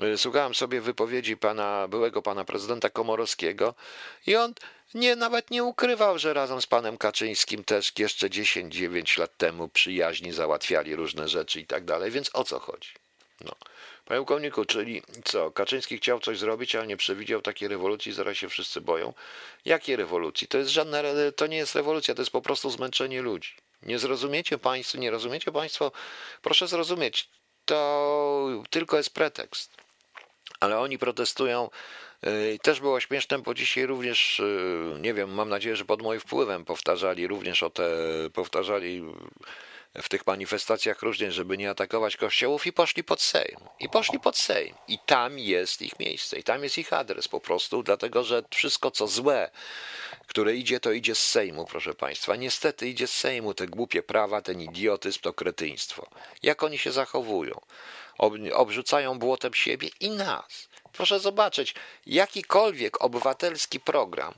y, słuchałem sobie wypowiedzi pana, byłego pana prezydenta Komorowskiego i on nie, nawet nie ukrywał, że razem z panem Kaczyńskim też jeszcze 10-9 lat temu przyjaźni załatwiali różne rzeczy i tak dalej, więc o co chodzi? No. Panie pułkowniku, czyli co, Kaczyński chciał coś zrobić, ale nie przewidział takiej rewolucji, zaraz się wszyscy boją. Jakiej rewolucji? To jest żadna, to nie jest rewolucja, to jest po prostu zmęczenie ludzi. Nie zrozumiecie Państwo, nie rozumiecie Państwo, proszę zrozumieć, to tylko jest pretekst. Ale oni protestują. Y, też było śmieszne, bo dzisiaj również, y, nie wiem, mam nadzieję, że pod moim wpływem powtarzali również o te, powtarzali w tych manifestacjach różnie, żeby nie atakować kościołów i poszli pod Sejm. I poszli pod Sejm. I tam jest ich miejsce, i tam jest ich adres po prostu, dlatego że wszystko co złe, które idzie, to idzie z Sejmu, proszę Państwa. Niestety idzie z Sejmu te głupie prawa, ten idiotyzm, to kretyństwo. Jak oni się zachowują? Obrzucają błotem siebie i nas. Proszę zobaczyć, jakikolwiek obywatelski program,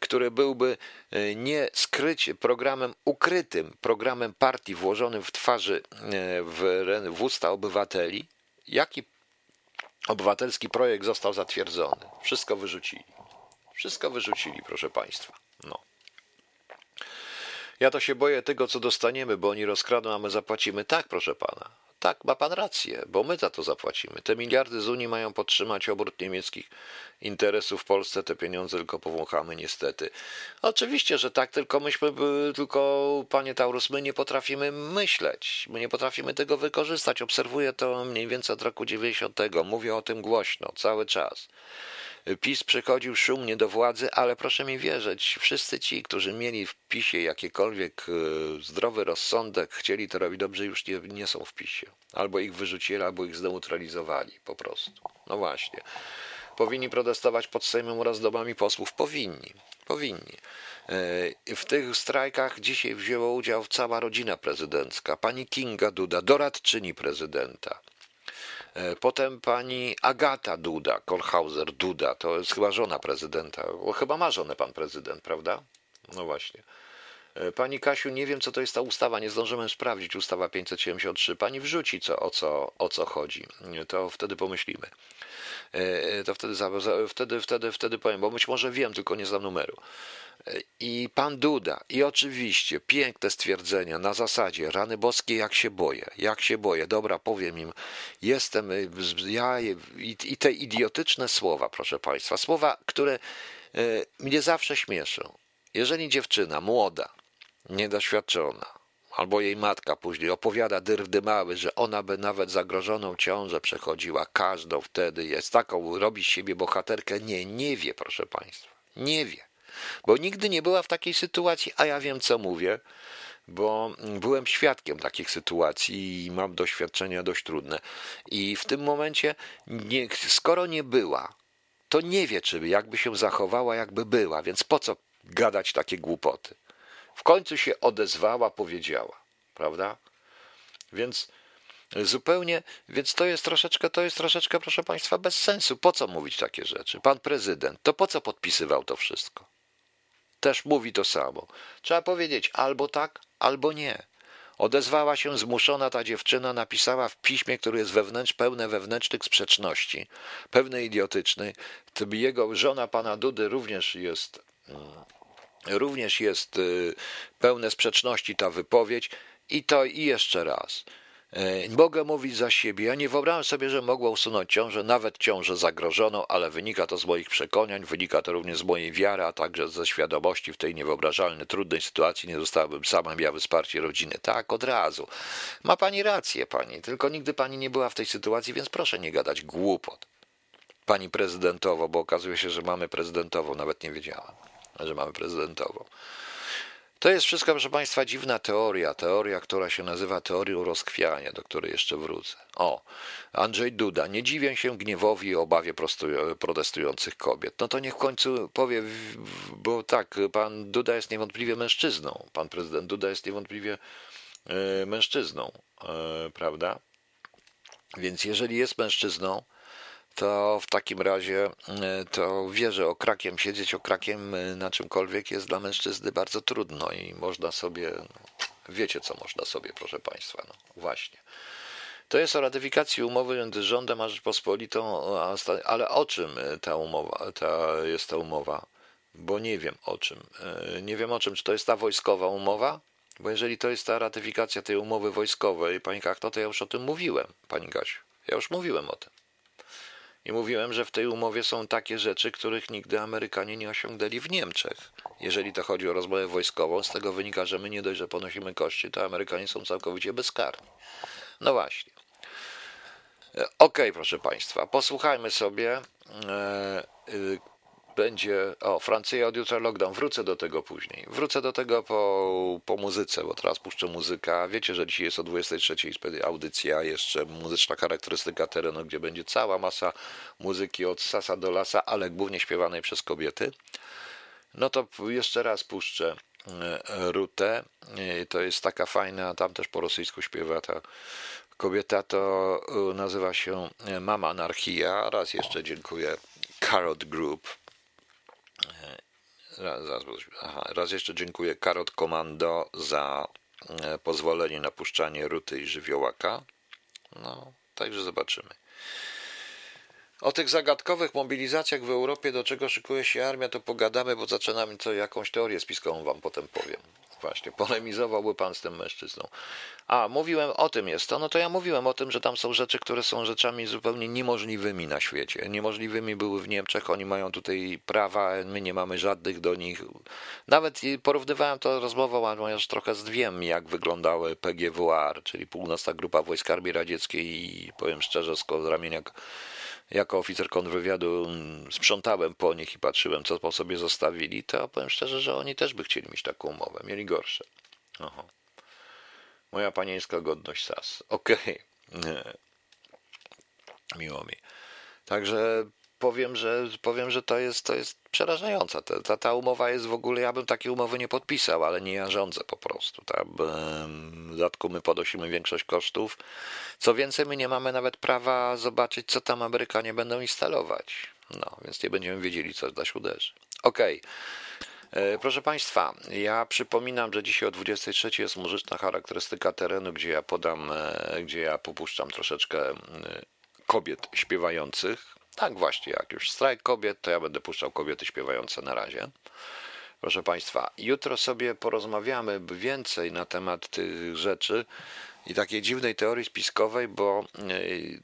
który byłby e, nie skryć programem ukrytym, programem partii włożonym w twarzy, e, w, w usta obywateli, jaki obywatelski projekt został zatwierdzony. Wszystko wyrzucili. Wszystko wyrzucili, proszę Państwa. No. Ja to się boję tego, co dostaniemy, bo oni rozkradną, a my zapłacimy. Tak, proszę pana. Tak, ma pan rację, bo my za to zapłacimy. Te miliardy z Unii mają podtrzymać obrót niemieckich interesów w Polsce, te pieniądze tylko powąchamy niestety. Oczywiście, że tak, tylko myśmy, tylko panie Taurus, my nie potrafimy myśleć, my nie potrafimy tego wykorzystać. Obserwuję to mniej więcej od roku 90. Mówię o tym głośno, cały czas. PiS przychodził szumnie do władzy, ale proszę mi wierzyć, wszyscy ci, którzy mieli w PiSie jakiekolwiek e, zdrowy rozsądek, chcieli to robić dobrze, już nie, nie są w PiSie. Albo ich wyrzucili, albo ich zneutralizowali po prostu. No właśnie. Powinni protestować pod Sejmem oraz domami posłów? Powinni. Powinni. E, w tych strajkach dzisiaj wzięła udział cała rodzina prezydencka. Pani Kinga Duda, doradczyni prezydenta. E, potem pani Agata Duda, Kolhauser Duda, to jest chyba żona prezydenta, bo chyba ma żonę pan prezydent, prawda? No właśnie. E, pani Kasiu, nie wiem co to jest ta ustawa, nie zdążymy sprawdzić, ustawa 573. Pani wrzuci, co, o, co, o co chodzi, to wtedy pomyślimy. E, to wtedy, wtedy, wtedy, wtedy powiem, bo być może wiem, tylko nie znam numeru. I pan Duda, i oczywiście piękne stwierdzenia na zasadzie rany boskie, jak się boję, jak się boję. Dobra, powiem im, jestem, ja i, i te idiotyczne słowa, proszę państwa, słowa, które mnie zawsze śmieszą. Jeżeli dziewczyna młoda, niedoświadczona, albo jej matka później opowiada dyrdy mały, że ona by nawet zagrożoną ciążę przechodziła, każdą wtedy jest taką, robi z siebie bohaterkę. Nie, nie wie, proszę państwa, nie wie bo nigdy nie była w takiej sytuacji, a ja wiem, co mówię, bo byłem świadkiem takich sytuacji i mam doświadczenia dość trudne. I w tym momencie, nie, skoro nie była, to nie wie, czy jakby się zachowała, jakby była, więc po co gadać takie głupoty? W końcu się odezwała, powiedziała, prawda? Więc zupełnie, więc to jest troszeczkę, to jest troszeczkę, proszę Państwa, bez sensu. Po co mówić takie rzeczy? Pan prezydent, to po co podpisywał to wszystko? Też mówi to samo. Trzeba powiedzieć albo tak, albo nie. Odezwała się zmuszona ta dziewczyna, napisała w piśmie, które jest wewnętrz, pełne wewnętrznych sprzeczności, pewne idiotycznej. Jego żona pana Dudy również jest, mm, również jest y, pełne sprzeczności ta wypowiedź. I to i jeszcze raz. Mogę mówić za siebie. Ja nie wyobrażam sobie, że mogła usunąć ciążę, nawet ciążę zagrożoną, ale wynika to z moich przekonań, wynika to również z mojej wiary, a także ze świadomości w tej niewyobrażalnej, trudnej sytuacji nie zostałabym sama, miały wsparcie rodziny. Tak, od razu. Ma pani rację, pani, tylko nigdy pani nie była w tej sytuacji, więc proszę nie gadać głupot. Pani prezydentowo, bo okazuje się, że mamy prezydentową, nawet nie wiedziałam, że mamy prezydentową. To jest wszystko, proszę Państwa, dziwna teoria. Teoria, która się nazywa teorią rozkwiania, do której jeszcze wrócę. O, Andrzej Duda. Nie dziwię się gniewowi i obawie protestujących kobiet. No to niech w końcu powie, bo tak, pan Duda jest niewątpliwie mężczyzną. Pan prezydent Duda jest niewątpliwie e, mężczyzną, e, prawda? Więc jeżeli jest mężczyzną, to w takim razie e, to wie, że okrakiem siedzieć okrakiem e, na czymkolwiek jest dla mężczyzny bardzo trudno i można sobie, no, wiecie co można sobie, proszę Państwa, no właśnie. To jest o ratyfikacji umowy między rządem a Rzeczpospolitą, ale o czym e, ta umowa, ta jest ta umowa? Bo nie wiem o czym. Nie wiem o czym, czy to jest ta wojskowa umowa? Bo jeżeli to jest ta ratyfikacja tej umowy wojskowej, Pani Kachto, to ja już o tym mówiłem, Pani Gasiu. Ja już mówiłem o tym. I mówiłem, że w tej umowie są takie rzeczy, których nigdy Amerykanie nie osiągnęli w Niemczech. Jeżeli to chodzi o rozmowę wojskową, z tego wynika, że my nie dość, że ponosimy koszty, to Amerykanie są całkowicie bezkarni. No właśnie. E, okej, okay, proszę Państwa, posłuchajmy sobie. E, będzie. O, Francja od jutra lockdown. Wrócę do tego później. Wrócę do tego po, po muzyce, bo teraz puszczę muzykę. Wiecie, że dzisiaj jest o 23 audycja, jeszcze muzyczna charakterystyka terenu, gdzie będzie cała masa muzyki od sasa do lasa, ale głównie śpiewanej przez kobiety. No to jeszcze raz puszczę e, Rutę. E, to jest taka fajna, tam też po rosyjsku śpiewa ta kobieta, to e, nazywa się Mama Anarchia. Raz jeszcze dziękuję Carrot Group Raz, aha, raz jeszcze dziękuję Karot Komando za e, pozwolenie na puszczanie ruty i żywiołaka. No, także zobaczymy. O tych zagadkowych mobilizacjach w Europie, do czego szykuje się armia, to pogadamy, bo zaczynamy co jakąś teorię spiskową wam potem powiem. Właśnie, polemizowałby pan z tym mężczyzną. A, mówiłem o tym jest to, no to ja mówiłem o tym, że tam są rzeczy, które są rzeczami zupełnie niemożliwymi na świecie. Niemożliwymi były w Niemczech, oni mają tutaj prawa, my nie mamy żadnych do nich. Nawet porównywałem to rozmową, ale już trochę zdwiem, jak wyglądały PGWR, czyli Północna Grupa Wojsk Armii Radzieckiej i powiem szczerze, z ramienia jako oficer kontrwywiadu mm, sprzątałem po nich i patrzyłem, co po sobie zostawili, to powiem szczerze, że oni też by chcieli mieć taką umowę. Mieli gorsze. Oho. Moja panieńska godność SAS. Okej. Okay. Miło mi. Także powiem, że powiem, że to jest, to jest przerażająca. Ta, ta, ta umowa jest w ogóle, ja bym takiej umowy nie podpisał, ale nie ja rządzę po prostu. Tam, w dodatku my podnosimy większość kosztów. Co więcej, my nie mamy nawet prawa zobaczyć, co tam Amerykanie będą instalować. No, więc nie będziemy wiedzieli, co dać uderzy. Okej. Okay. Proszę Państwa, ja przypominam, że dzisiaj o 23 jest muzyczna charakterystyka terenu, gdzie ja podam, e, gdzie ja popuszczam troszeczkę kobiet śpiewających. Tak właśnie, jak już strajk kobiet, to ja będę puszczał kobiety śpiewające na razie. Proszę Państwa, jutro sobie porozmawiamy więcej na temat tych rzeczy i takiej dziwnej teorii spiskowej, bo e,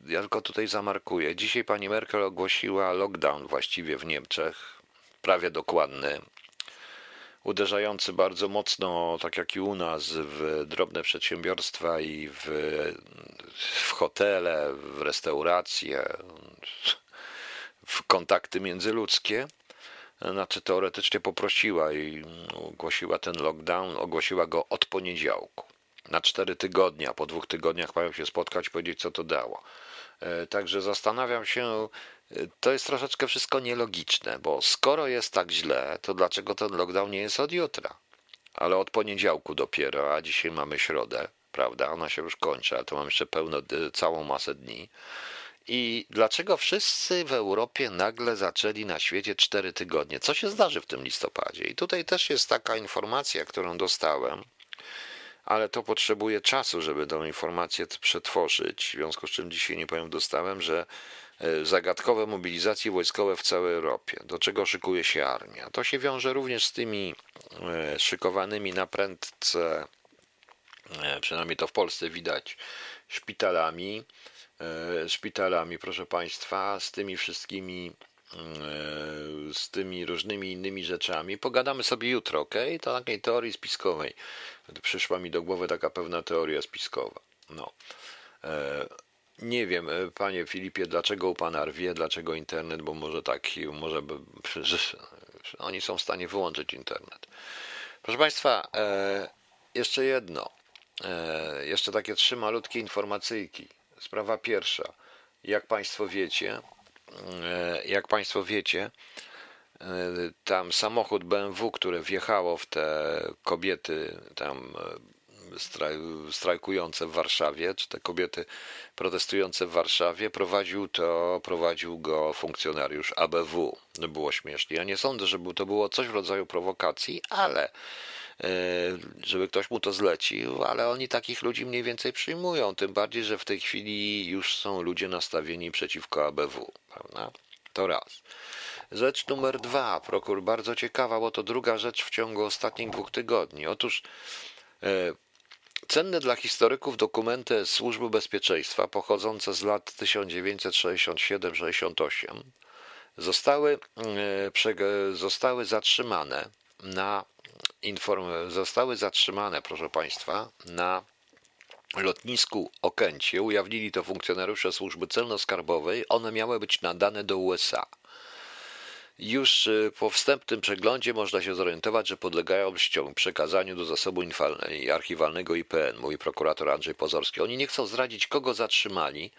ja tylko tutaj zamarkuję. Dzisiaj pani Merkel ogłosiła lockdown właściwie w Niemczech, prawie dokładny, uderzający bardzo mocno, tak jak i u nas, w drobne przedsiębiorstwa i w, w hotele, w restauracje, w kontakty międzyludzkie. znaczy teoretycznie poprosiła i ogłosiła ten lockdown, ogłosiła go od poniedziałku na cztery tygodnie, a po dwóch tygodniach mają się spotkać powiedzieć, co to dało. E, także zastanawiam się, e, to jest troszeczkę wszystko nielogiczne, bo skoro jest tak źle, to dlaczego ten lockdown nie jest od jutra? Ale od poniedziałku dopiero, a dzisiaj mamy środę, prawda? Ona się już kończy, a to mam jeszcze pełno, całą masę dni. I dlaczego wszyscy w Europie nagle zaczęli na świecie cztery tygodnie? Co się zdarzy w tym listopadzie? I tutaj też jest taka informacja, którą dostałem, ale to potrzebuje czasu, żeby tę informację przetworzyć. W związku z czym dzisiaj nie powiem, dostałem, że e, zagadkowe mobilizacje wojskowe w całej Europie, do czego szykuje się armia. To się wiąże również z tymi e, szykowanymi na prędce, e, przynajmniej to w Polsce widać, szpitalami, szpitalami, proszę Państwa, z tymi wszystkimi z tymi różnymi innymi rzeczami. Pogadamy sobie jutro, ok? To takiej teorii spiskowej. Przyszła mi do głowy taka pewna teoria spiskowa. No. E, nie wiem, e, panie Filipie, dlaczego u pana rwie, dlaczego internet, bo może tak, może by, oni są w stanie wyłączyć internet. Proszę państwa, e, jeszcze jedno. Jeszcze takie trzy malutkie informacyjki. Sprawa pierwsza. Jak państwo wiecie, jak państwo wiecie, tam samochód BMW, które wjechało w te kobiety tam e, strajkujące w Warszawie, czy te kobiety protestujące w Warszawie, prowadził to, prowadził go funkcjonariusz ABW. No było śmiesznie. Ja nie sądzę, żeby to było coś w rodzaju prowokacji, ale e, żeby ktoś mu to zlecił, ale oni takich ludzi mniej więcej przyjmują, tym bardziej, że w tej chwili już są ludzie nastawieni przeciwko ABW, prawda? To raz. Rzecz numer dwa, prokur, bardzo ciekawa, bo to druga rzecz w ciągu ostatnich dwóch tygodni. Otóż e, cenne dla historyków dokumenty Służby Bezpieczeństwa pochodzące z lat 1967-68 zostały, e, zostały zatrzymane na inform, zostały zatrzymane, proszę Państwa, na lotnisku Okęcie. Ujawnili to funkcjonariusze służby celno-skarbowej. One miały być nadane do USA. Już y, po wstępnym przeglądzie można się zorientować, że podlegają przekazaniu do zasobu archiwalnego IPN, mówi prokurator Andrzej Pozorski. Oni nie chcą zdradzić, kogo zatrzymali,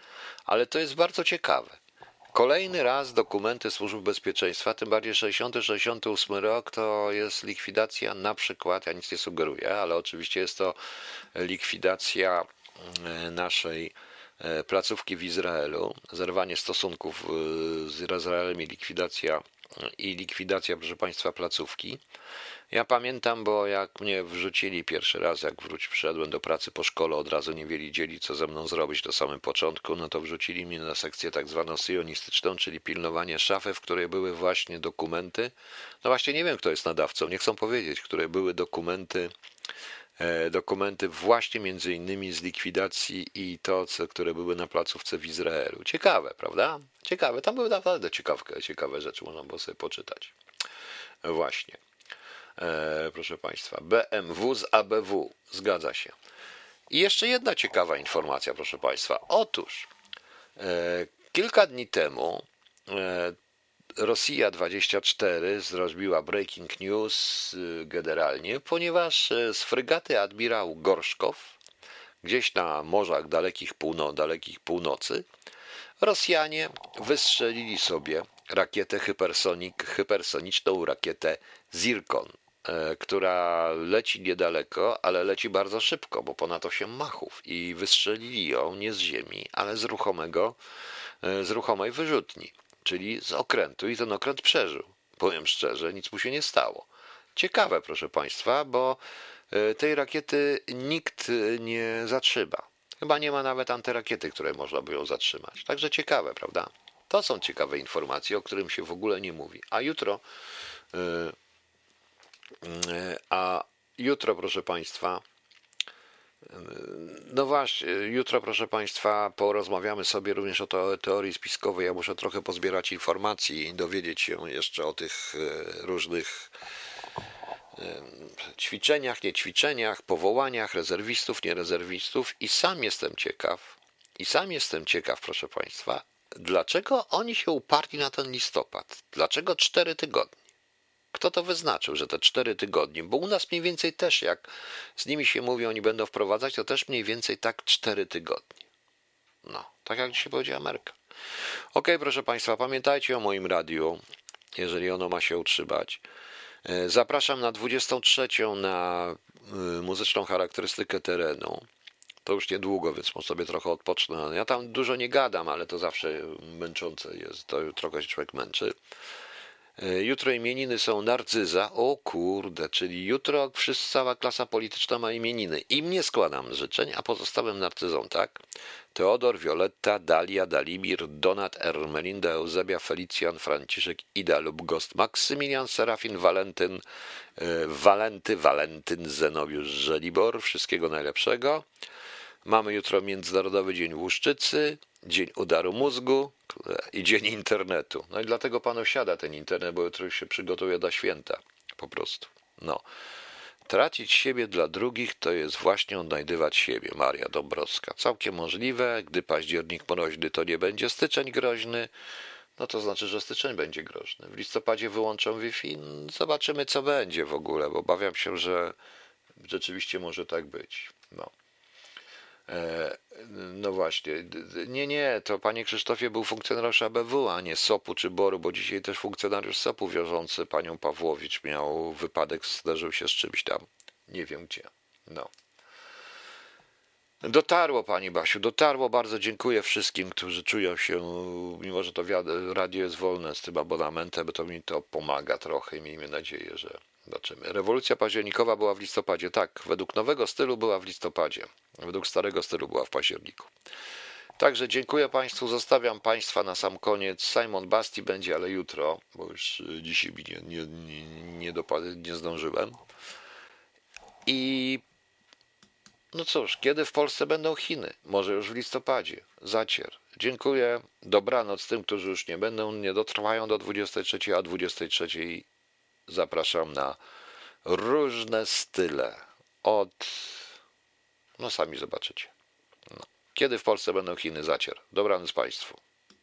ale to jest bardzo ciekawe. Kolejny raz dokumenty Służby Bezpieczeństwa, tym bardziej 60-68 rok, to jest likwidacja na przykład, ja nic nie sugeruję, ale oczywiście jest to likwidacja y, naszej y, placówki w Izraelu, zerwanie stosunków z Izraelem i likwidacja i likwidacja, proszę Państwa, placówki. Ja pamiętam, bo jak mnie wrzucili pierwszy raz, jak wróć, przyszedłem do pracy po szkole, od razu nie wiedzieli, co ze mną zrobić na samym początku, no to wrzucili mnie na sekcję tak zwaną syjonistyczną, czyli pilnowanie szafy, w której były właśnie dokumenty. No właśnie nie wiem, kto jest nadawcą, nie chcą powiedzieć, które były dokumenty dokumenty właśnie między innymi z likwidacji i to, co, które były na placówce w Izraelu. Ciekawe, prawda? Ciekawe, tam były naprawdę ciekawke, ciekawe rzeczy, można było sobie poczytać. Właśnie. E, proszę Państwa, BMW z ABW, zgadza się. I jeszcze jedna ciekawa informacja, proszę Państwa. Otóż e, kilka dni temu e, Rosja 24 zrobiła breaking news y, generalnie, ponieważ y, z frygaty admirał Gorszkow, gdzieś na morzach dalekich, półno, dalekich północy, Rosjanie wystrzelili sobie rakietę hypersonik, hypersoniczną rakietę Zirkon, e, która leci niedaleko, ale leci bardzo szybko, bo ponad 8 machów i wystrzelili ją nie z ziemi, ale z ruchomego, e, z ruchomej wyrzutni czyli z okrętu i ten okręt przeżył. Powiem szczerze, nic mu się nie stało. Ciekawe, proszę Państwa, bo e, tej rakiety nikt nie zatrzyma. Chyba nie ma nawet antyrakiety, której można by ją zatrzymać. Także ciekawe, prawda? To są ciekawe informacje, o którym się w ogóle nie mówi. A jutro, e, e, a jutro, proszę Państwa, no właśnie, jutro proszę Państwa porozmawiamy sobie również o teorii spiskowej. Ja muszę trochę pozbierać informacji i dowiedzieć się jeszcze o tych e, różnych e, ćwiczeniach, nie ćwiczeniach, powołaniach rezerwistów, nie rezerwistów i sam jestem ciekaw, i sam jestem ciekaw, proszę Państwa, dlaczego oni się uparli na ten listopad? Dlaczego cztery tygodnie? Kto to wyznaczył, że te cztery tygodnie? Bo u nas mniej więcej też, jak z nimi się mówi, oni będą wprowadzać, to też mniej więcej tak cztery tygodnie. No, tak jak dzisiaj powiedziała Merkel. Ok, proszę Państwa, pamiętajcie o moim radiu, jeżeli ono ma się utrzymać. E, Zapraszam na 23 na y, muzyczną charakterystykę terenu. To już niedługo, więc może sobie trochę odpocznę. Ja tam dużo nie gadam, ale to zawsze męczące jest. To trochę się człowiek męczy. E, Jutro imieniny są Narcyza. O kurde, czyli jutro wszyscy, cała klasa polityczna ma imieniny. Im nie składam życzeń, a pozostałym narcyzom tak. Teodor, Violetta, Dalia, Dalimir, Donat, Ermelinda, Eusebia, Felicjan, Franciszek, Ida lub Gost, Maksymilian, Serafin, Walentyn, e, Walenty, Walentyn, Zenobiusz, Żelibor. Wszystkiego najlepszego. Mamy jutro Międzynarodowy Dzień Łuszczycy, Dzień Udaru Mózgu i Dzień Internetu. No i dlatego panu siada ten internet, bo jutro się przygotuje do święta. Po prostu. No. Tracić siebie dla drugich to jest właśnie odnajdywać siebie. Maria Dąbrowska. Całkiem możliwe. Gdy październik mroźny, to nie będzie styczeń groźny. No to znaczy, że styczeń będzie groźny. W listopadzie wyłączą Wi-Fi. Zobaczymy, co będzie w ogóle, bo obawiam się, że rzeczywiście może tak być. No. E, No właśnie. Nie, nie, to panie Krzysztofie był funkcjonariusz ABW, a nie SOP-u czy BOR-u, bo dzisiaj też funkcjonariusz SOP-u wiążący panią Pawłowicz miał wypadek, zdarzył się z czymś tam. Nie wiem gdzie. No. Dotarło pani Basiu, dotarło. Bardzo dziękuję wszystkim, którzy czują się, mimo że to radio jest wolne z tym abonamentem, bo to mi to pomaga trochę miejmy nadzieję, że zobaczymy. Rewolucja październikowa była w listopadzie. Tak, według nowego stylu była w listopadzie. Według starego stylu była w październiku. Także dziękuję Państwu. Zostawiam Państwa na sam koniec. Simon Basti będzie, ale jutro, bo już y, dzisiaj nie, nie, nie, nie, nie zdążyłem. I no cóż, kiedy w Polsce będą Chiny? Może już w listopadzie. Zacier. Dziękuję. Dobranoc tym, którzy już nie będą, nie dotrwają do 23, a 23 zapraszam na różne style. Od. No sami zobaczycie. No. Kiedy w Polsce będą Chiny? Zacier. Dobranoc Państwu.